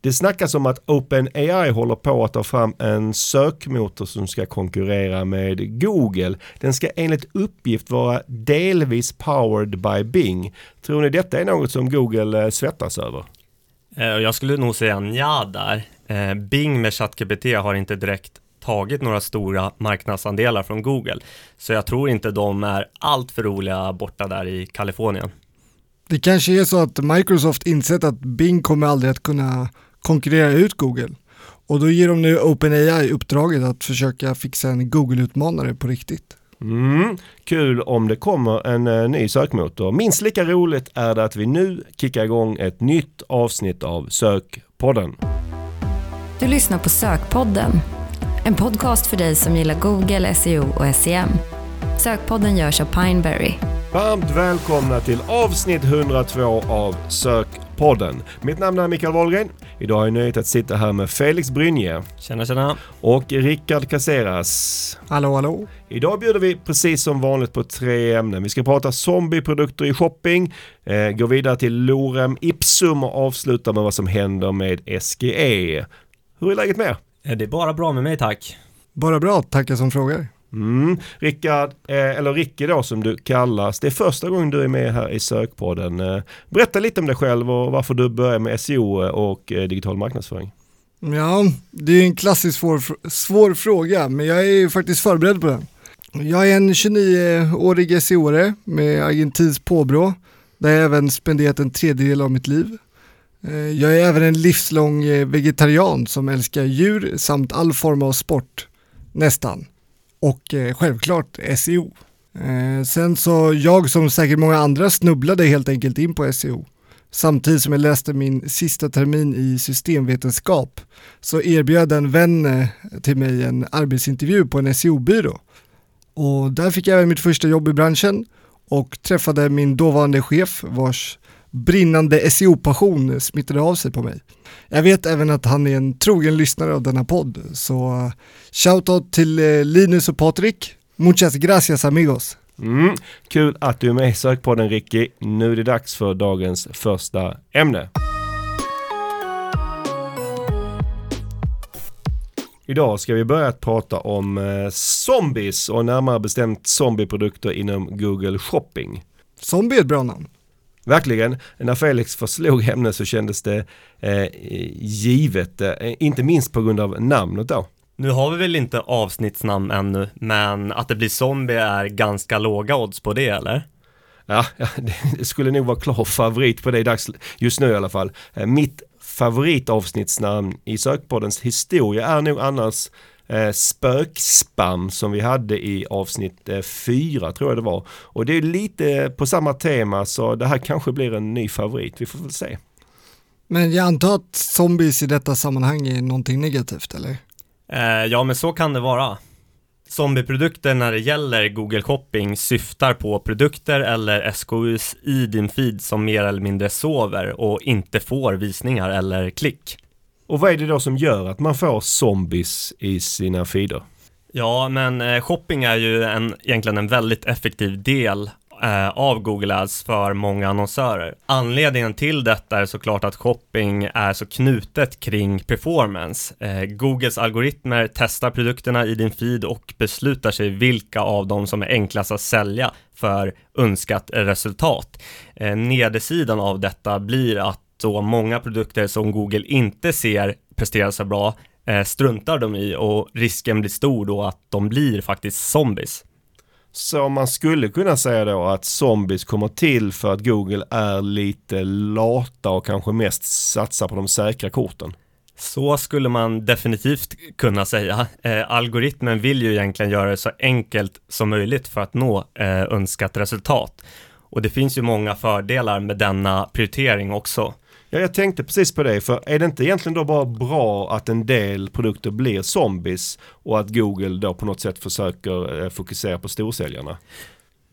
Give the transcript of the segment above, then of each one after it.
Det snackas om att OpenAI håller på att ta fram en sökmotor som ska konkurrera med Google. Den ska enligt uppgift vara delvis powered by Bing. Tror ni detta är något som Google eh, svettas över? Eh, Jag skulle nog säga nja där. Eh, Bing med ChatGPT har inte direkt tagit några stora marknadsandelar från Google. Så jag tror inte de är allt för roliga borta där i Kalifornien. Det kanske är så att Microsoft insett att Bing kommer aldrig att kunna konkurrera ut Google. Och då ger de nu OpenAI uppdraget att försöka fixa en Google-utmanare på riktigt. Mm, kul om det kommer en eh, ny sökmotor. Minst lika roligt är det att vi nu kickar igång ett nytt avsnitt av Sökpodden. Du lyssnar på Sökpodden, en podcast för dig som gillar Google, SEO och SEM. Sökpodden görs av Pineberry. Varmt välkomna till avsnitt 102 av Sökpodden. Mitt namn är Mikael Wahlgren. Idag har jag nöjet att sitta här med Felix Brynje Tjena, tjena. och Rickard Caseras. Hallå hallå? Idag bjuder vi precis som vanligt på tre ämnen. Vi ska prata zombieprodukter i shopping, eh, gå vidare till Lorem Ipsum och avsluta med vad som händer med SGE. Hur är läget med er? Eh, Det är bara bra med mig tack. Bara bra, tackar som frågar. Mm. Rickard, eh, eller Ricky då som du kallas. Det är första gången du är med här i Sökpodden. Eh, berätta lite om dig själv och varför du börjar med SEO och eh, digital marknadsföring. Ja, det är en klassisk svår, svår fråga, men jag är ju faktiskt förberedd på den. Jag är en 29-årig SEO-are med argentinskt påbrå, där jag även spenderat en tredjedel av mitt liv. Eh, jag är även en livslång eh, vegetarian som älskar djur samt all form av sport, nästan. Och eh, självklart SEO. Eh, Sen så, jag som säkert många andra snubblade helt enkelt in på SEO. Samtidigt som jag läste min sista termin i systemvetenskap så erbjöd en vän eh, till mig en arbetsintervju på en SEO-byrå. Och där fick jag även mitt första jobb i branschen och träffade min dåvarande chef vars brinnande SEO-passion smittade av sig på mig. Jag vet även att han är en trogen lyssnare av denna podd, så eh, shoutout till eh, Linus och Patrik. Muchas gracias amigos. Mm. Kul att du är med i Sökpodden Ricky. Nu är det dags för dagens första ämne. Idag ska vi börja att prata om eh, zombies och närmare bestämt zombieprodukter inom Google Shopping. Zombie är ett bra namn. Verkligen, när Felix förslog ämnet så kändes det eh, givet, eh, inte minst på grund av namnet då. Nu har vi väl inte avsnittsnamn ännu, men att det blir zombie är ganska låga odds på det, eller? Ja, det skulle nog vara klar favorit på det dags, just nu i alla fall. Eh, Mitt favoritavsnittsnamn i sökpoddens historia är nog annars eh, spökspam som vi hade i avsnitt eh, fyra tror jag det var. Och det är lite på samma tema så det här kanske blir en ny favorit, vi får väl se. Men jag antar att zombies i detta sammanhang är någonting negativt eller? Eh, ja, men så kan det vara. Zombieprodukter när det gäller Google Shopping syftar på produkter eller SKUs i din feed som mer eller mindre sover och inte får visningar eller klick. Och vad är det då som gör att man får zombies i sina feeder? Ja, men eh, shopping är ju en, egentligen en väldigt effektiv del eh, av Google Ads för många annonsörer. Anledningen till detta är såklart att shopping är så knutet kring performance. Eh, Googles algoritmer testar produkterna i din feed och beslutar sig vilka av dem som är enklast att sälja för önskat resultat. Nedersidan av detta blir att så många produkter som Google inte ser presterar så bra eh, struntar de i och risken blir stor då att de blir faktiskt zombies. Så man skulle kunna säga då att zombies kommer till för att Google är lite lata och kanske mest satsar på de säkra korten. Så skulle man definitivt kunna säga. Eh, algoritmen vill ju egentligen göra det så enkelt som möjligt för att nå eh, önskat resultat. Och det finns ju många fördelar med denna prioritering också. Ja, jag tänkte precis på det, för är det inte egentligen då bara bra att en del produkter blir zombies och att Google då på något sätt försöker eh, fokusera på storsäljarna?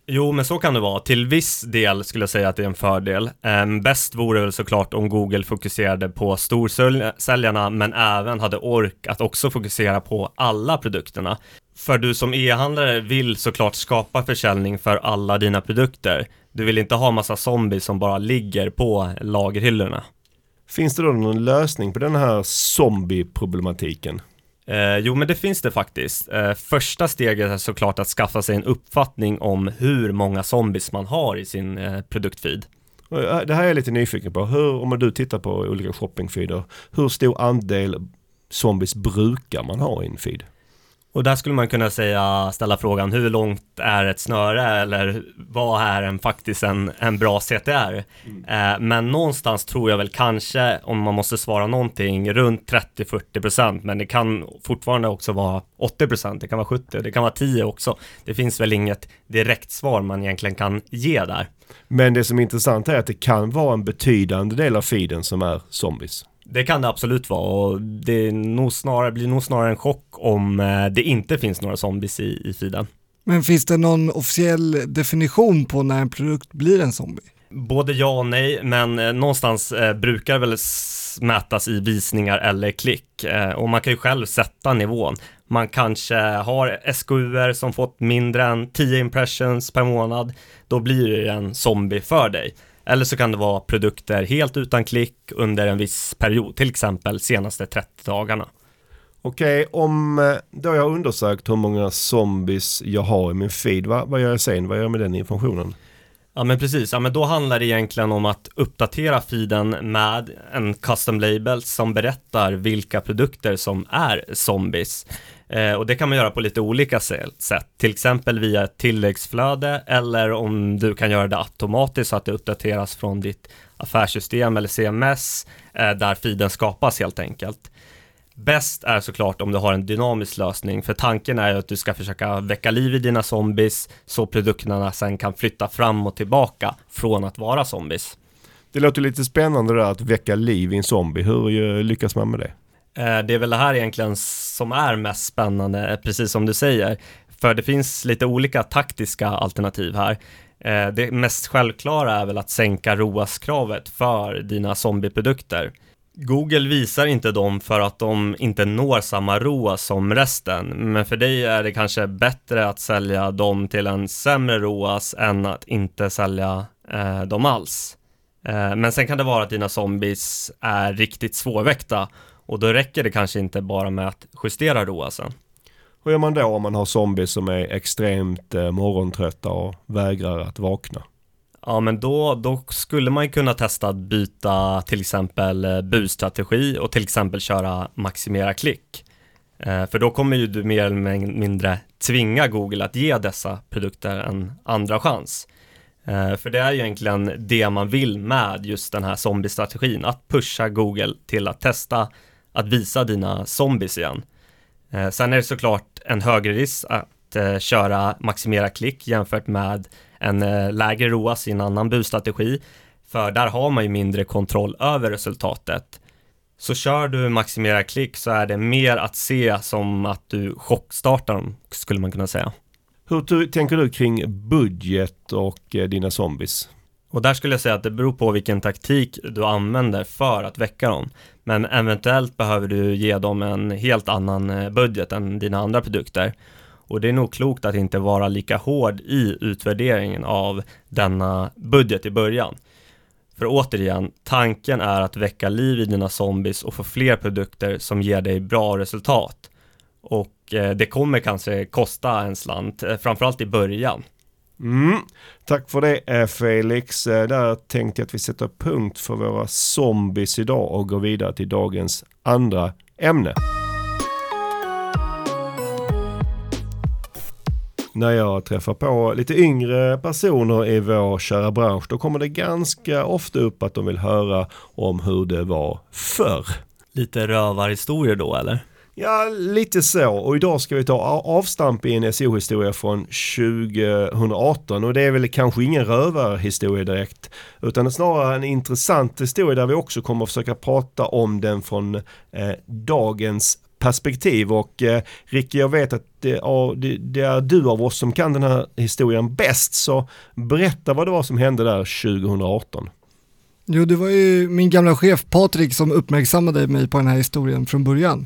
Jo, men så kan det vara. Till viss del skulle jag säga att det är en fördel. Um, bäst vore väl såklart om Google fokuserade på storsäljarna, men även hade ork att också fokusera på alla produkterna. För du som e-handlare vill såklart skapa försäljning för alla dina produkter. Du vill inte ha massa zombies som bara ligger på lagerhyllorna. Finns det då någon lösning på den här zombie-problematiken? Eh, jo, men det finns det faktiskt. Eh, första steget är såklart att skaffa sig en uppfattning om hur många zombies man har i sin eh, produktfeed. Eh, Det här är jag lite nyfiken på. Hur, om du tittar på olika shoppingfeeder, hur stor andel zombies brukar man ha i en feed? Och där skulle man kunna säga, ställa frågan, hur långt är ett snöre eller vad är en faktiskt en, en bra CTR? Eh, men någonstans tror jag väl kanske, om man måste svara någonting, runt 30-40% men det kan fortfarande också vara 80%, det kan vara 70%, det kan vara 10% också. Det finns väl inget direkt svar man egentligen kan ge där. Men det som är intressant är att det kan vara en betydande del av feeden som är zombies. Det kan det absolut vara och det nog snarare, blir nog snarare en chock om eh, det inte finns några zombies i, i feeden. Men finns det någon officiell definition på när en produkt blir en zombie? Både ja och nej, men eh, någonstans eh, brukar väl s- mätas i visningar eller klick. Och man kan ju själv sätta nivån. Man kanske har SKUer som fått mindre än 10 impressions per månad. Då blir det en zombie för dig. Eller så kan det vara produkter helt utan klick under en viss period, till exempel senaste 30 dagarna. Okej, om eh, då jag har undersökt hur många zombies jag har i min feed, vad, vad gör jag sen? Vad gör jag med den informationen? Ja men precis, ja men då handlar det egentligen om att uppdatera feeden med en custom label som berättar vilka produkter som är zombies. Eh, och det kan man göra på lite olika sätt, till exempel via ett tilläggsflöde eller om du kan göra det automatiskt så att det uppdateras från ditt affärssystem eller CMS eh, där feeden skapas helt enkelt. Bäst är såklart om du har en dynamisk lösning, för tanken är ju att du ska försöka väcka liv i dina zombies så produkterna sen kan flytta fram och tillbaka från att vara zombies. Det låter lite spännande där att väcka liv i en zombie. Hur eh, lyckas man med det? Eh, det är väl det här egentligen som är mest spännande, eh, precis som du säger. För det finns lite olika taktiska alternativ här. Eh, det mest självklara är väl att sänka ROAS-kravet för dina zombieprodukter. Google visar inte dem för att de inte når samma ROAS som resten, men för dig är det kanske bättre att sälja dem till en sämre ROAS än att inte sälja eh, dem alls. Eh, men sen kan det vara att dina zombies är riktigt svårväckta och då räcker det kanske inte bara med att justera ROASen. Hur gör man då om man har zombies som är extremt eh, morgontrötta och vägrar att vakna? Ja, men då, då skulle man ju kunna testa att byta till exempel eh, busstrategi och till exempel köra maximera klick. Eh, för då kommer ju du mer eller mindre tvinga Google att ge dessa produkter en andra chans. Eh, för det är ju egentligen det man vill med just den här zombie-strategin, att pusha Google till att testa att visa dina zombies igen. Eh, sen är det såklart en högre risk att eh, köra maximera klick jämfört med en eh, lägre ROAS i en annan busstrategi. För där har man ju mindre kontroll över resultatet. Så kör du maximera klick så är det mer att se som att du chockstartar dem, skulle man kunna säga. Hur tänker du kring budget och eh, dina zombies? Och där skulle jag säga att det beror på vilken taktik du använder för att väcka dem. Men eventuellt behöver du ge dem en helt annan eh, budget än dina andra produkter. Och det är nog klokt att inte vara lika hård i utvärderingen av denna budget i början. För återigen, tanken är att väcka liv i dina zombies och få fler produkter som ger dig bra resultat. Och eh, det kommer kanske kosta en slant, eh, framförallt i början. Mm. Tack för det eh, Felix. Eh, där tänkte jag att vi sätter punkt för våra zombies idag och går vidare till dagens andra ämne. När jag träffar på lite yngre personer i vår kära bransch då kommer det ganska ofta upp att de vill höra om hur det var förr. Lite rövarhistorier då eller? Ja, lite så. Och idag ska vi ta avstamp i en SO-historia från 2018 och det är väl kanske ingen rövarhistoria direkt utan snarare en intressant historia där vi också kommer att försöka prata om den från eh, dagens perspektiv och eh, Ricky jag vet att det, ja, det, det är du av oss som kan den här historien bäst så berätta vad det var som hände där 2018. Jo, det var ju min gamla chef Patrik som uppmärksammade mig på den här historien från början.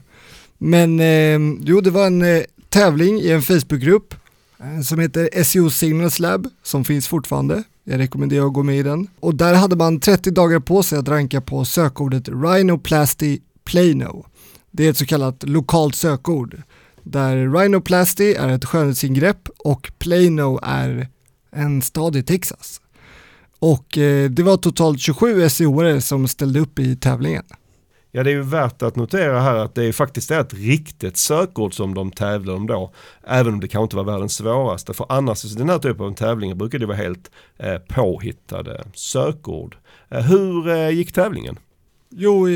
Men eh, jo, det var en eh, tävling i en Facebookgrupp eh, som heter SEO Signals Lab som finns fortfarande Jag rekommenderar att gå med i den. Och där hade man 30 dagar på sig att ranka på sökordet Rhinoplasty Plano. Det är ett så kallat lokalt sökord där rhinoplasty är ett skönhetsingrepp och Plano är en stad i Texas. Och eh, det var totalt 27 SEO-are som ställde upp i tävlingen. Ja det är ju värt att notera här att det är faktiskt ett riktigt sökord som de tävlar om då. Även om det kanske inte var världens svåraste. För annars alltså, den här typen av tävlingar brukar det vara helt eh, påhittade sökord. Eh, hur eh, gick tävlingen? Jo,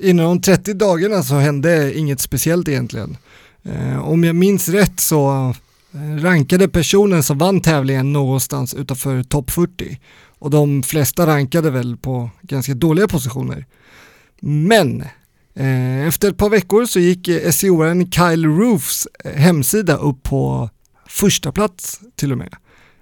inom de 30 dagarna så hände inget speciellt egentligen. Eh, om jag minns rätt så eh, rankade personen som vann tävlingen någonstans utanför topp 40 och de flesta rankade väl på ganska dåliga positioner. Men eh, efter ett par veckor så gick SEO-aren Kyle Roofs eh, hemsida upp på första plats till och med.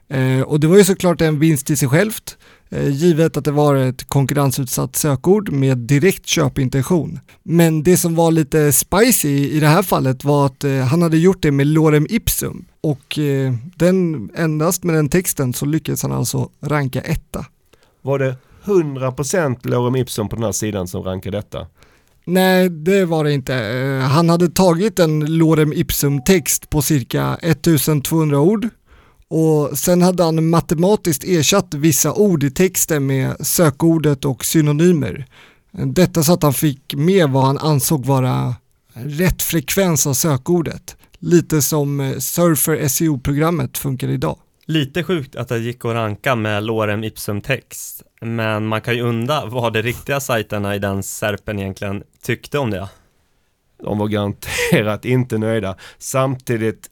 Eh, och det var ju såklart en vinst i sig självt Eh, givet att det var ett konkurrensutsatt sökord med direkt köpintention. Men det som var lite spicy i det här fallet var att eh, han hade gjort det med lorem ipsum och eh, den, endast med den texten så lyckades han alltså ranka etta. Var det 100% lorem ipsum på den här sidan som rankar detta? Nej, det var det inte. Eh, han hade tagit en lorem ipsum text på cirka 1200 ord och sen hade han matematiskt ersatt vissa ord i texten med sökordet och synonymer. Detta så att han fick med vad han ansåg vara rätt frekvens av sökordet. Lite som eh, Surfer SEO-programmet funkar idag. Lite sjukt att det gick att ranka med lorem ipsum text, men man kan ju undra vad de riktiga sajterna i den serpen egentligen tyckte om det. De var garanterat inte nöjda. Samtidigt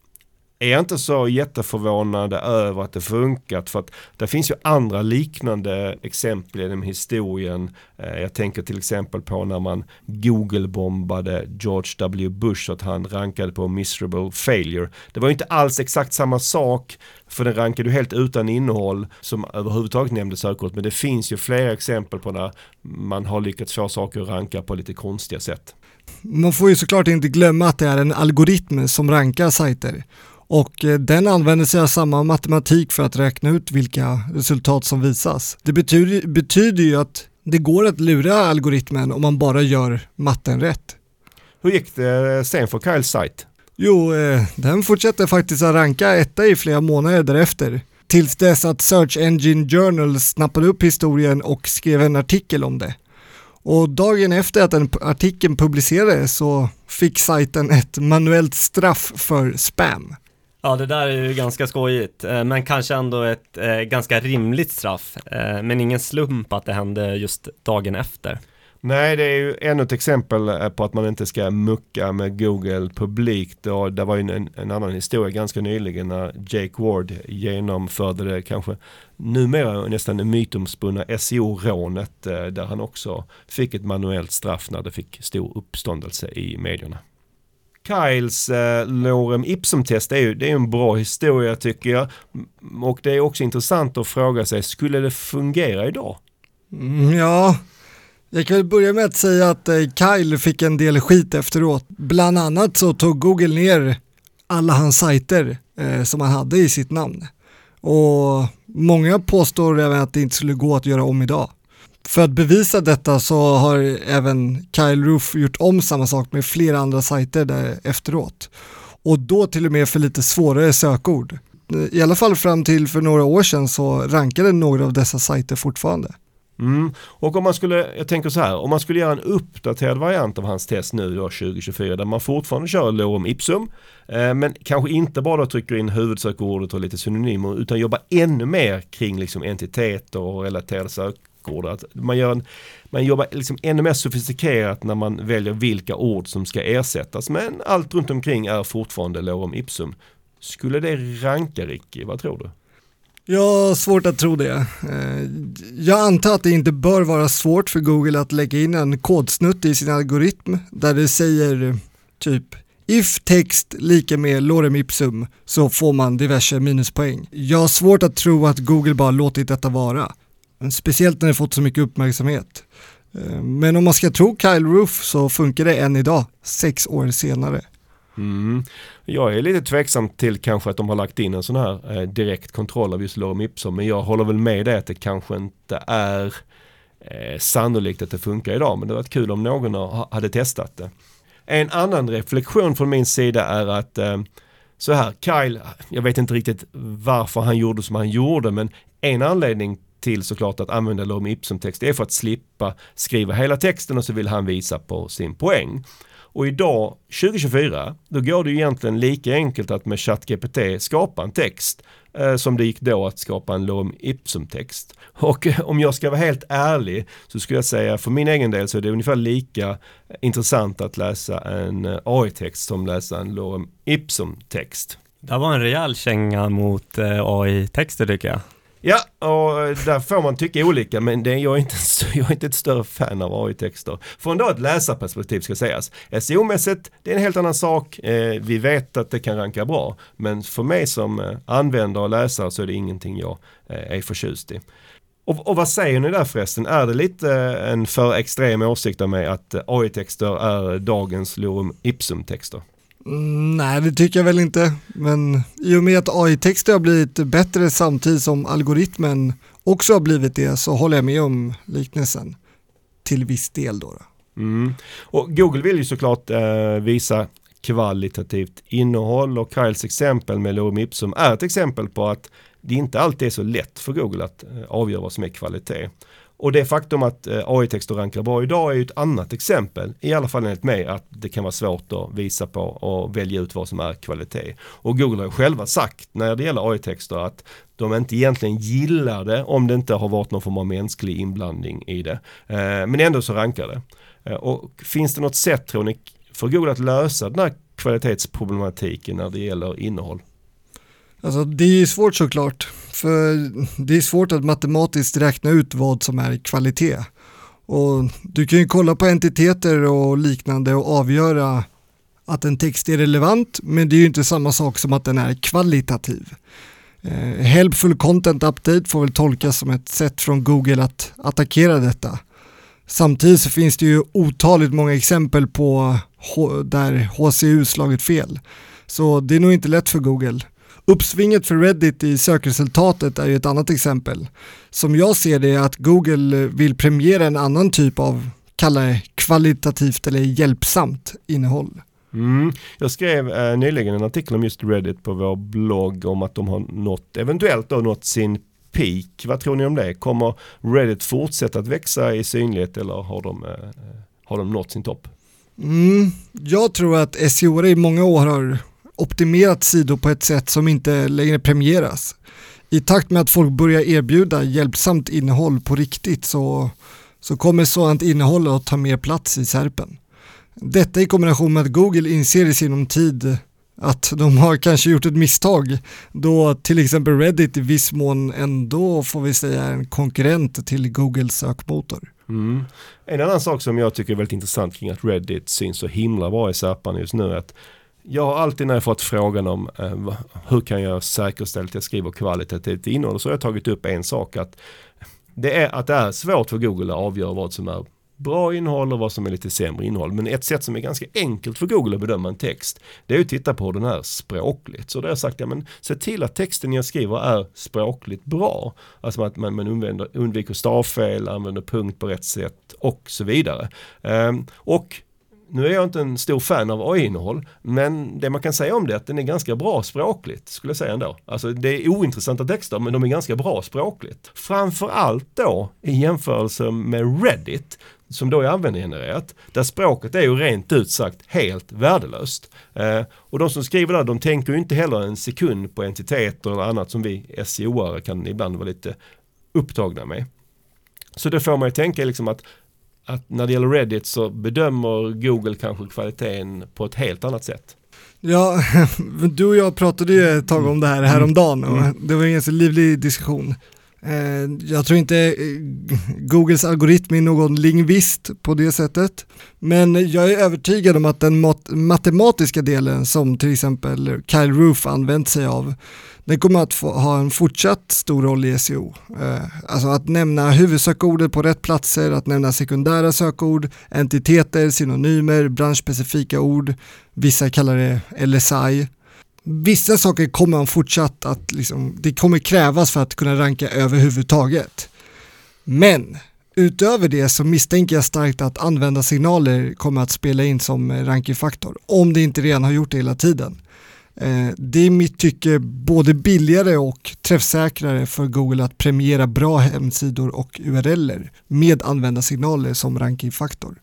är jag inte så jätteförvånade över att det funkat för att det finns ju andra liknande exempel genom historien. Eh, jag tänker till exempel på när man Google-bombade George W. Bush att han rankade på miserable failure. Det var ju inte alls exakt samma sak för den rankade ju helt utan innehåll som överhuvudtaget nämnde sökordet, men det finns ju flera exempel på när man har lyckats få saker att ranka på lite konstiga sätt. Man får ju såklart inte glömma att det är en algoritm som rankar sajter och eh, den använder sig av samma matematik för att räkna ut vilka resultat som visas. Det betyder, betyder ju att det går att lura algoritmen om man bara gör matten rätt. Hur gick det sen för Kyles sajt? Jo, eh, den fortsätter faktiskt att ranka etta i flera månader därefter. Tills dess att Search Engine Journal snappade upp historien och skrev en artikel om det. Och dagen efter att den artikeln publicerades så fick sajten ett manuellt straff för spam. Ja, det där är ju ganska skojigt, eh, men kanske ändå ett eh, ganska rimligt straff. Eh, men ingen slump att det hände just dagen efter. Nej, det är ju ännu ett exempel på att man inte ska mucka med Google publikt. Det var ju en, en annan historia ganska nyligen när Jake Ward genomförde det kanske numera nästan mytomspunna SEO-rånet där han också fick ett manuellt straff när det fick stor uppståndelse i medierna. Kyles eh, lorem ipsum-test är ju det är en bra historia tycker jag. Och det är också intressant att fråga sig, skulle det fungera idag? Mm, ja, jag kan börja med att säga att eh, Kyle fick en del skit efteråt. Bland annat så tog Google ner alla hans sajter eh, som han hade i sitt namn. Och många påstår även att det inte skulle gå att göra om idag. För att bevisa detta så har även Kyle Roof gjort om samma sak med flera andra sajter där efteråt. Och då till och med för lite svårare sökord. I alla fall fram till för några år sedan så rankade några av dessa sajter fortfarande. Mm. Och om man skulle, jag tänker så här, om man skulle göra en uppdaterad variant av hans test nu då 2024 där man fortfarande kör lorem ipsum eh, men kanske inte bara trycker in huvudsökordet och lite synonymer utan jobbar ännu mer kring liksom entiteter och relaterade sök sökord. Att man, gör en, man jobbar liksom ännu mer sofistikerat när man väljer vilka ord som ska ersättas. Men allt runt omkring är fortfarande lorem ipsum. Skulle det ranka Ricky? Vad tror du? Jag har svårt att tro det. Eh, jag antar att det inte bör vara svårt för Google att lägga in en kodsnutt i sin algoritm där det säger typ If text lika med lorem ipsum så får man diverse minuspoäng. Jag har svårt att tro att Google bara låtit detta vara. Speciellt när det fått så mycket uppmärksamhet. Eh, men om man ska tro Kyle Roof så funkar det än idag, sex år senare. Mm. Jag är lite tveksam till kanske att de har lagt in en sån här eh, direkt kontroll av just lorem ipsum. Men jag håller väl med dig att det kanske inte är eh, sannolikt att det funkar idag. Men det var kul om någon hade testat det. En annan reflektion från min sida är att eh, så här, Kyle, jag vet inte riktigt varför han gjorde som han gjorde men en anledning till såklart att använda lorem ipsum-text är för att slippa skriva hela texten och så vill han visa på sin poäng. Och idag, 2024, då går det ju egentligen lika enkelt att med ChatGPT skapa en text eh, som det gick då att skapa en lorem ipsum-text. Och eh, om jag ska vara helt ärlig så skulle jag säga för min egen del så är det ungefär lika intressant att läsa en eh, AI-text som läsa en lorem ipsum-text. Det var en rejäl känga mot eh, AI-texter tycker jag. Ja, och eh, där får man tycka olika men det, jag, är inte, jag är inte ett större fan av AI-texter. Från då ett läsarperspektiv ska sägas. SEO-mässigt, det är en helt annan sak. Eh, vi vet att det kan ranka bra. Men för mig som eh, användare och läsare så är det ingenting jag eh, är förtjust i. Och, och, vad säger ni där förresten? Är det lite eh, en för extrem åsikt av mig att AI-texter är dagens Lorum ipsum-texter? Mm, nej, det tycker jag väl inte. Men i och med att AI-texter har blivit bättre samtidigt som algoritmen också har blivit det så håller jag med om liknelsen till viss del då. Mm. Och Google vill ju såklart eh, visa kvalitativt innehåll och Kyles exempel med lorem ipsum är ett exempel på att det inte alltid är så lätt för Google att eh, avgöra vad som är kvalitet. Och det faktum att eh, AI-texter rankar bra idag är ju ett annat exempel, i alla fall enligt mig, att det kan vara svårt att visa på och välja ut vad som är kvalitet. Och Google har själva sagt när det gäller AI-texter att de inte egentligen gillar det om det inte har varit någon form av mänsklig inblandning i det. Eh, men ändå så rankar det. Eh, och finns det något sätt tror ni för Google att lösa den här kvalitetsproblematiken när det gäller innehåll? Alltså det är svårt såklart, för det är svårt att matematiskt räkna ut vad som är kvalitet. Och du kan ju kolla på entiteter och liknande och avgöra att en text är relevant, men det är ju inte samma sak som att den är kvalitativ. Eh, helpful Content Update får väl tolkas som ett sätt från Google att attackera detta. Samtidigt så finns det ju otaligt många exempel på där HCU slagit fel. Så det är nog inte lätt för Google. Uppsvinget för Reddit i sökresultatet är ju ett annat exempel. Som jag ser det är att Google vill premiera en annan typ av, kalla det kvalitativt eller hjälpsamt innehåll. Mm. Jag skrev eh, nyligen en artikel om just Reddit på vår blogg om att de har nått, eventuellt då nått sin peak. Vad tror ni om det? Kommer Reddit fortsätta att växa i synlighet eller har de, eh, har de nått sin topp? Mm, jag tror att SEO i många år har optimerat sidor på ett sätt som inte längre premieras. I takt med att folk börjar erbjuda hjälpsamt innehåll på riktigt så, så kommer sådant innehåll att ta mer plats i SERPen. Detta i kombination med att Google inser i sinom tid att de har kanske gjort ett misstag då till exempel Reddit i viss mån ändå får vi säga är en konkurrent till Googles sökmotor. Mm. En annan sak som jag tycker är väldigt intressant kring att Reddit syns så himla bra i Serpan just nu är att jag har alltid när jag fått frågan om eh, hur kan jag säkerställa att jag skriver kvalitativt innehåll så har jag tagit upp en sak att det är att det är svårt för Google att avgöra vad som är bra innehåll och vad som är lite sämre innehåll. Men ett sätt som är ganska enkelt för Google att bedöma en text det är att titta på hur den är språkligt. Så då har jag sagt, ja men se till att texten jag skriver är språkligt bra. Alltså att man, man undviker, undviker stavfel, använder punkt på rätt sätt och så vidare. Um, och nu är jag inte en stor fan av AI-innehåll, men det man kan säga om det är att den är ganska bra språkligt, skulle jag säga ändå. Alltså det är ointressanta texter, men de är ganska bra språkligt. Framförallt då i jämförelse med Reddit, som då är användargenererat, där språket är ju rent ut sagt helt värdelöst. Eh, och de som skriver där, de tänker ju inte heller en sekund på entiteter eller annat som vi SEO-are kan ibland vara lite upptagna med. Så det får man ju tänka liksom att att när det gäller Reddit så bedömer Google kanske kvaliteten på ett helt annat sätt. Ja, du och jag pratade ju ett tag om det här häromdagen och mm. det var en ganska livlig diskussion. Eh, jag tror inte eh, Googles algoritm är någon lingvist på det sättet. Men jag är övertygad om att den mat matematiska delen som till exempel Kyle Roof använt sig av, den kommer att få, ha en fortsatt stor roll i SEO. Eh, alltså att nämna huvudsökordet på rätt platser, att nämna sekundära sökord, entiteter, synonymer, branschspecifika ord, vissa kallar det LSI vissa saker kommer man fortsatt att liksom, det kommer krävas för att kunna ranka överhuvudtaget. Men utöver det så misstänker jag starkt att användarsignaler kommer att spela in som rankingfaktor, om det inte redan har gjort det hela tiden. Eh, det är i mitt tycke både billigare och träffsäkrare för Google att premiera bra hemsidor och URLer med användarsignaler som rankingfaktor.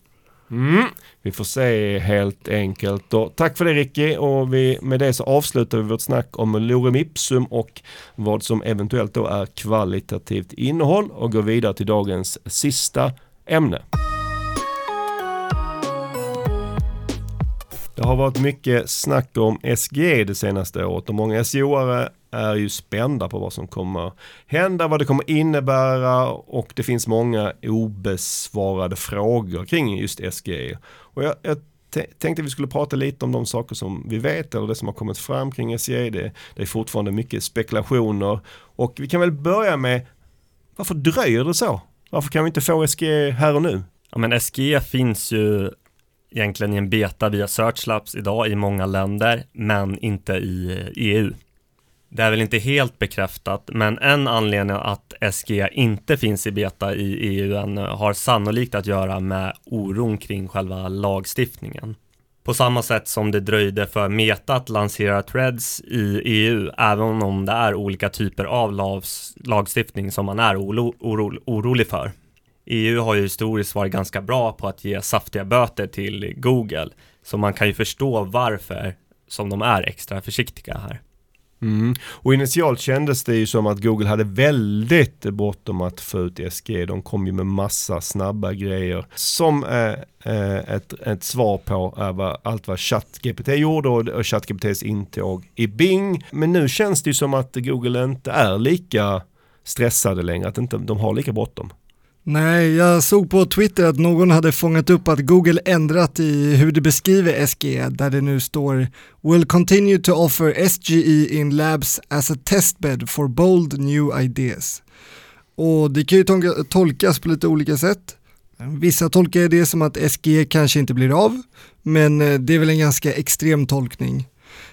Mm. Vi får se helt enkelt. Och tack för det Ricky och vi, med det så avslutar vi vårt snack om lorem ipsum och vad som eventuellt då är kvalitativt innehåll och går vidare till dagens sista ämne. Det har varit mycket snack om SGE det senaste året och många SEO-are är ju spända på vad som kommer hända, vad det kommer innebära och det finns många obesvarade frågor kring just SGE. Och jag, jag tänkte vi skulle prata lite om de saker som vi vet eller det som har kommit fram kring SGE. Det, det är fortfarande mycket spekulationer och vi kan väl börja med varför dröjer det så? Varför kan vi inte få SGE här och nu? Ja men SGE finns ju egentligen i en beta via Searchlabs idag i många länder men inte i EU. Det är väl inte helt bekräftat, men en anledning att SG inte finns i beta i EU än eh, har sannolikt att göra med oron kring själva lagstiftningen. På samma sätt som det dröjde för Meta att lansera Threads i EU, även om det är olika typer av lagstiftning som man är oro, oro, orolig för. EU har ju historiskt varit ganska bra på att ge saftiga böter till Google, så man kan ju förstå varför som de är extra försiktiga här. Mm. Och initialt kändes det ju som att Google hade väldigt bråttom att få ut SG. De kom ju med massa snabba grejer som är ett, ett svar på eh, allt vad ChatGPT gjorde och, och ChatGPTs intåg i Bing. Men nu känns det ju som att Google inte är lika stressade längre, att inte, de har lika bråttom. Nej, jag såg på Twitter att någon hade fångat upp att Google ändrat i hur det beskriver SGE där det nu står “Will continue to offer SGE in labs as a testbed for bold new ideas”. Och det kan ju tolkas på lite olika sätt. Vissa tolkar det som att SGE kanske inte blir av, men eh, det är väl en ganska extrem tolkning.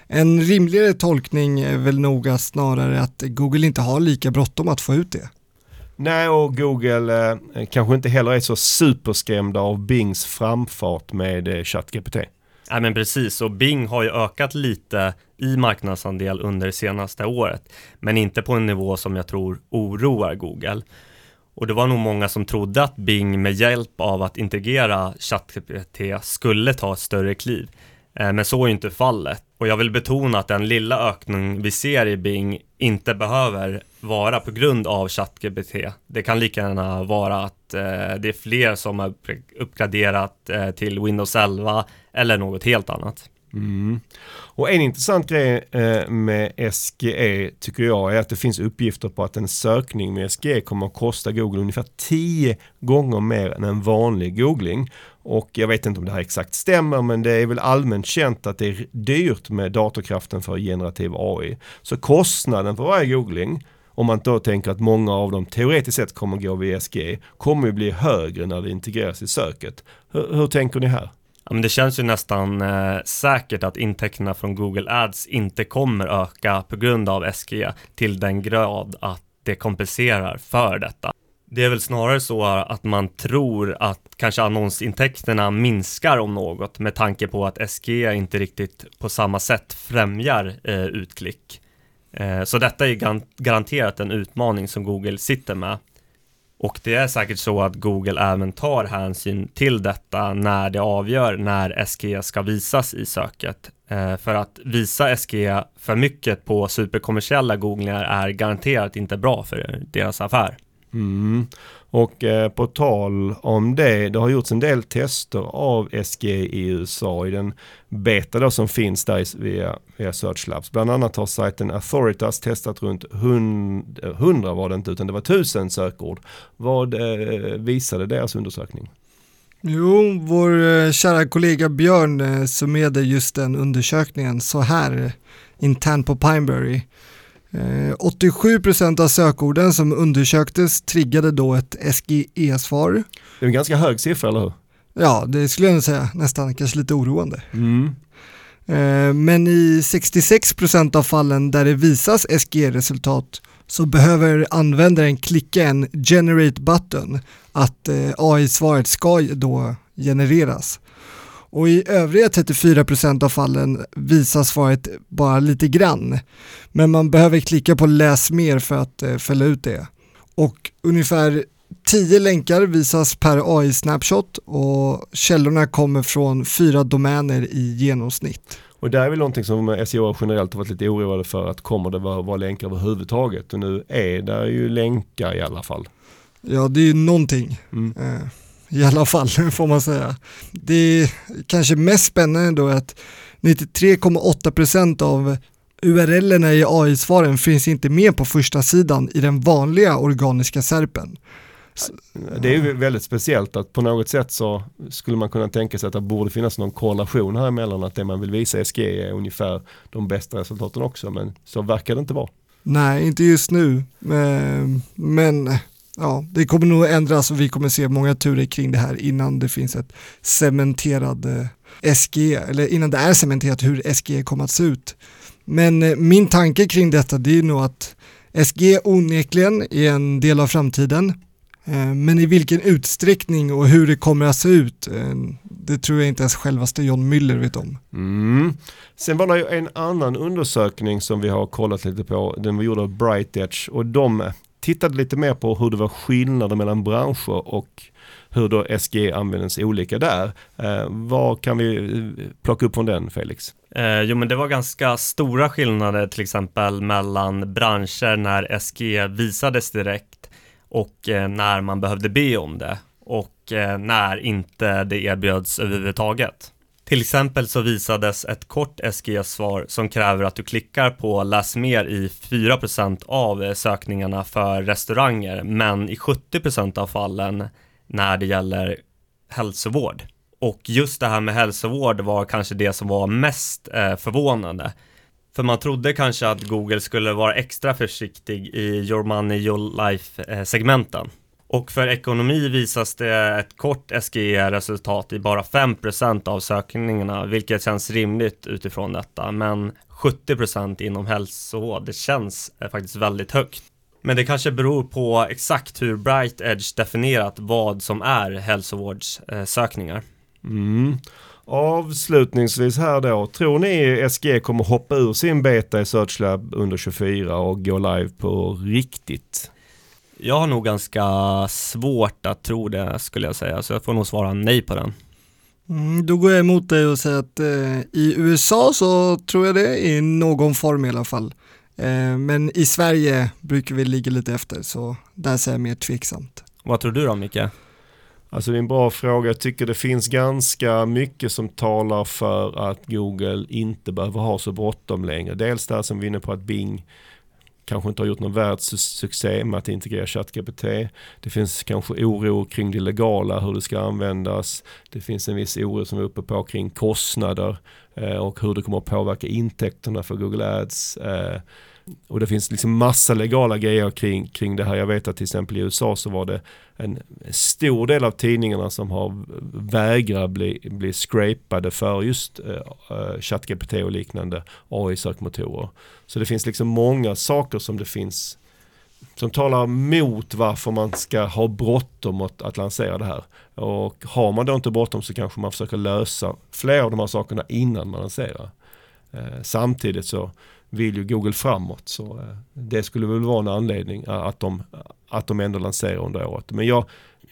En rimligare tolkning är väl noga snarare att Google inte har lika bråttom att få ut det. Nej, och Google eh, kanske inte heller är så superskrämda av Bings framfart med eh, ChatGPT. Nej men precis, och Bing har ju ökat lite i marknadsandel under det senaste året, men inte på en nivå som jag tror oroar Google. Och det var nog många som trodde att Bing med hjälp av att integrera ChatGPT skulle ta ett större kliv. Eh, men så är inte fallet. Och jag vill betona att den lilla ökning vi ser i Bing inte behöver vara på grund av ChatGPT. Det kan lika gärna vara att eh, det är fler som har uppgraderat eh, till Windows 11 eller något helt annat. Mm. Och en intressant grej eh, med SGE tycker jag är att det finns uppgifter på att en sökning med SGE kommer att kosta Google ungefär 10 gånger mer än en vanlig googling. Och jag vet inte om det här exakt stämmer men det är väl allmänt känt att det är dyrt med datorkraften för generativ AI. Så kostnaden för varje googling om man då tänker att många av dem teoretiskt sett kommer gå via SGE kommer ju bli högre när det integreras i söket. Hur, hur tänker ni här? Ja, men det känns ju nästan eh, säkert att intäkterna från Google Ads inte kommer öka på grund av SGE till den grad att det kompenserar för detta. Det är väl snarare så att man tror att kanske annonsintäkterna minskar om något med tanke på att SGE inte riktigt på samma sätt främjar eh, utklick. Eh, så detta är garanterat en utmaning som Google sitter med och det är säkert så att Google även tar hänsyn till detta när det avgör när SGE ska visas i söket. Eh, för att visa SGE för mycket på superkommersiella googlingar är garanterat inte bra för deras affär. Mm. Och eh, på tal om det, det har gjorts en del tester av SG i USA i den beta då som finns där via, via Search Labs. Bland annat har sajten Authoritas testat runt 100, 100 eh, var det inte utan det var 1000 sökord. Vad eh, visade deras undersökning? Jo, vår eh, kära kollega Björn eh, summerade just den undersökningen så här eh, internt på Pineberry. 87% av sökorden som undersöktes triggade då ett SGE-svar. Det är en ganska hög siffra, eller hur? Ja, det skulle jag säga. Nästan kanske lite oroande. Mm. Men i 66% av fallen där det visas SGE-resultat så behöver användaren klicka en generate button att eh, AI-svaret ska då genereras. Och i övriga 34% av fallen visar svaret bara lite grann. Men man behöver klicka på läs mer för att eh, fälla ut det. Och ungefär 10 länkar visas per AI-snapshot och källorna kommer från fyra domäner i genomsnitt. Och det är väl någonting som SEO generellt har varit lite oroade för att kommer det vara, vara länkar överhuvudtaget och nu är det ju länkar i alla fall. Ja det är ju någonting. Mm. Eh, I alla fall får man säga. Det är kanske mest spännande då att 93,8% av URLerna i AI-svaren finns inte med på första sidan i den vanliga organiska serpen. Det är ju väldigt speciellt att på något sätt så skulle man kunna tänka sig att det borde finnas någon korrelation här emellan att det man vill visa i SG är ungefär de bästa resultaten också men så verkar det inte vara. Nej, inte just nu. Men ja, det kommer nog ändras och vi kommer se många turer kring det här innan det finns ett cementerad eh, SG, eller innan det är cementerat hur SG kommer att se ut. Men eh, min tanke kring detta det är nog att SG onekligen är en del av framtiden eh, men i vilken utsträckning och hur det kommer att se ut, det tror jag inte ens självaste John Müller vet om. Mm. Sen var det ju en annan undersökning som vi har kollat lite på, den var gjord av Bright Edge och de tittade lite mer på hur det var skillnader mellan branscher och hur då SG användes olika där. Eh, vad kan vi eh, plocka upp från den Felix? Eh, jo men det var ganska stora skillnader till exempel mellan branscher när SG visades direkt och eh, när man behövde be om det och eh, när inte det erbjöds överhuvudtaget. Till exempel så visades ett kort SGS-svar som kräver att du klickar på läs mer i 4% av eh, sökningarna för restauranger, men i 70% av fallen när det gäller hälsovård. Och just det här med hälsovård var kanske det som var mest eh, förvånande. För man trodde kanske att Google skulle vara extra försiktig i Your Money Your Life-segmenten. Eh, och för ekonomi visas det ett kort SGE-resultat i bara 5% av sökningarna, vilket känns rimligt utifrån detta. Men 70% inom hälsovård, det känns eh, faktiskt väldigt högt. Men det kanske beror på exakt hur Bright Edge definierat vad som är hälsovårdssökningar. Mm. Avslutningsvis här då, tror ni SG kommer hoppa ur sin beta i SearchLab under 24 och gå live på riktigt? Jag har nog ganska svårt att tro det skulle jag säga, så jag får nog svara nej på den. Mm, då går jag emot dig och säger att eh, i USA så tror jag det i någon form i alla fall. Eh, men i Sverige brukar vi ligga lite efter så där säger jag mer tveksamt. Vad tror du då Micke? Alltså det är en bra fråga. Jag tycker det finns ganska mycket som talar för att Google inte behöver ha så bråttom längre. Dels det här som vi är inne på att Bing kanske inte har gjort någon världssuccé med att integrera ChatGPT. Det finns kanske oro kring det legala, hur det ska användas. Det finns en viss oro som är uppe på kring kostnader eh, och hur det kommer att påverka intäkterna för Google Ads. Eh, och det finns liksom massa legala grejer kring, kring det här. Jag vet att till exempel i USA så var det en stor del av tidningarna som har vägrat bli, bli scrapade för just uh, ChatGPT och liknande AI-sökmotorer. Så det finns liksom många saker som det finns som talar mot varför man ska ha bråttom att, att lansera det här. Och har man då inte bråttom så kanske man försöker lösa fler av de här sakerna innan man lanserar. Eh, samtidigt så vill ju Google framåt. Så eh, det skulle väl vara en anledning eh, att de, att de ändå lanserar under året. Men jag,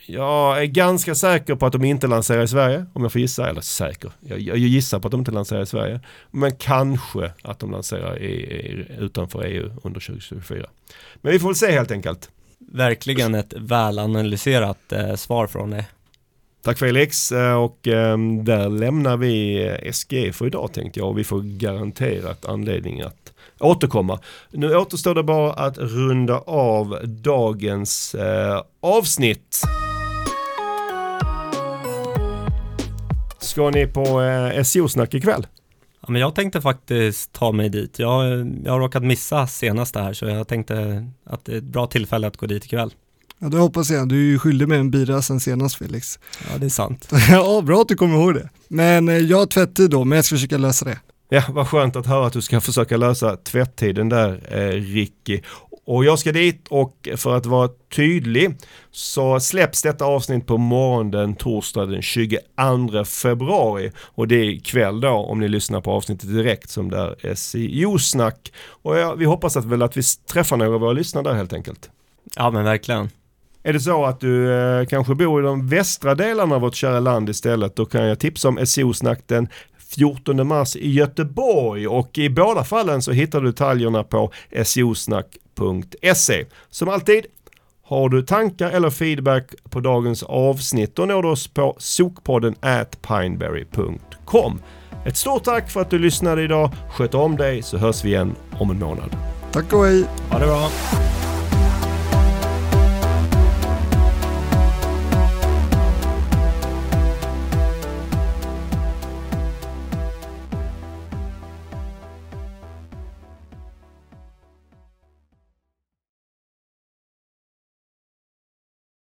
jag är ganska säker på att de inte lanserar i Sverige, om jag får gissa. Eller säker, jag, jag gissar på att de inte lanserar i Sverige. Men kanske att de lanserar i, i, utanför EU under 2024. Men vi får väl se helt enkelt. verkligen ett välanalyserat eh, svar från dig. Tack Felix eh, och där lämnar vi SGE för idag tänkte jag och vi får garanterat anledning att återkomma. Nu återstår det bara att runda av dagens eh, avsnitt. Ska ni på eh, SEO-snack ikväll? Ja, men jag tänkte faktiskt ta mig dit. Jag, jag har råkat missa senast här så jag tänkte att det är ett bra tillfälle att gå dit ikväll. Ja, det hoppas jag. Du är ju skyldig med en bira sen senast Felix. Ja, det är sant. ja, bra att du kommer ihåg det. Men eh, jag har tvättid då, men jag ska försöka lösa det. Ja, vad skönt att höra att du ska försöka lösa tvättiden där, eh, Ricky. Och jag ska dit och för att vara tydlig så släpps detta avsnitt på morgonen torsdag den 22 februari. Och det är ikväll då om ni lyssnar på avsnittet direkt som där SEO-snack. Och ja, vi hoppas att väl att vi träffar några av våra lyssnare där helt enkelt. Ja, men verkligen. Är det så att du eh, kanske bor i de västra delarna av vårt kära land istället, då kan jag tipsa om SEO-snack den 14 mars i Göteborg och i båda fallen så hittar du detaljerna på seosnack.se. Som alltid, har du tankar eller feedback på dagens avsnitt då når du oss på sokpodden at pineberry.com. Ett stort tack för att du lyssnade idag. Sköt om dig så hörs vi igen om en månad. Tack och hej! Ha det bra!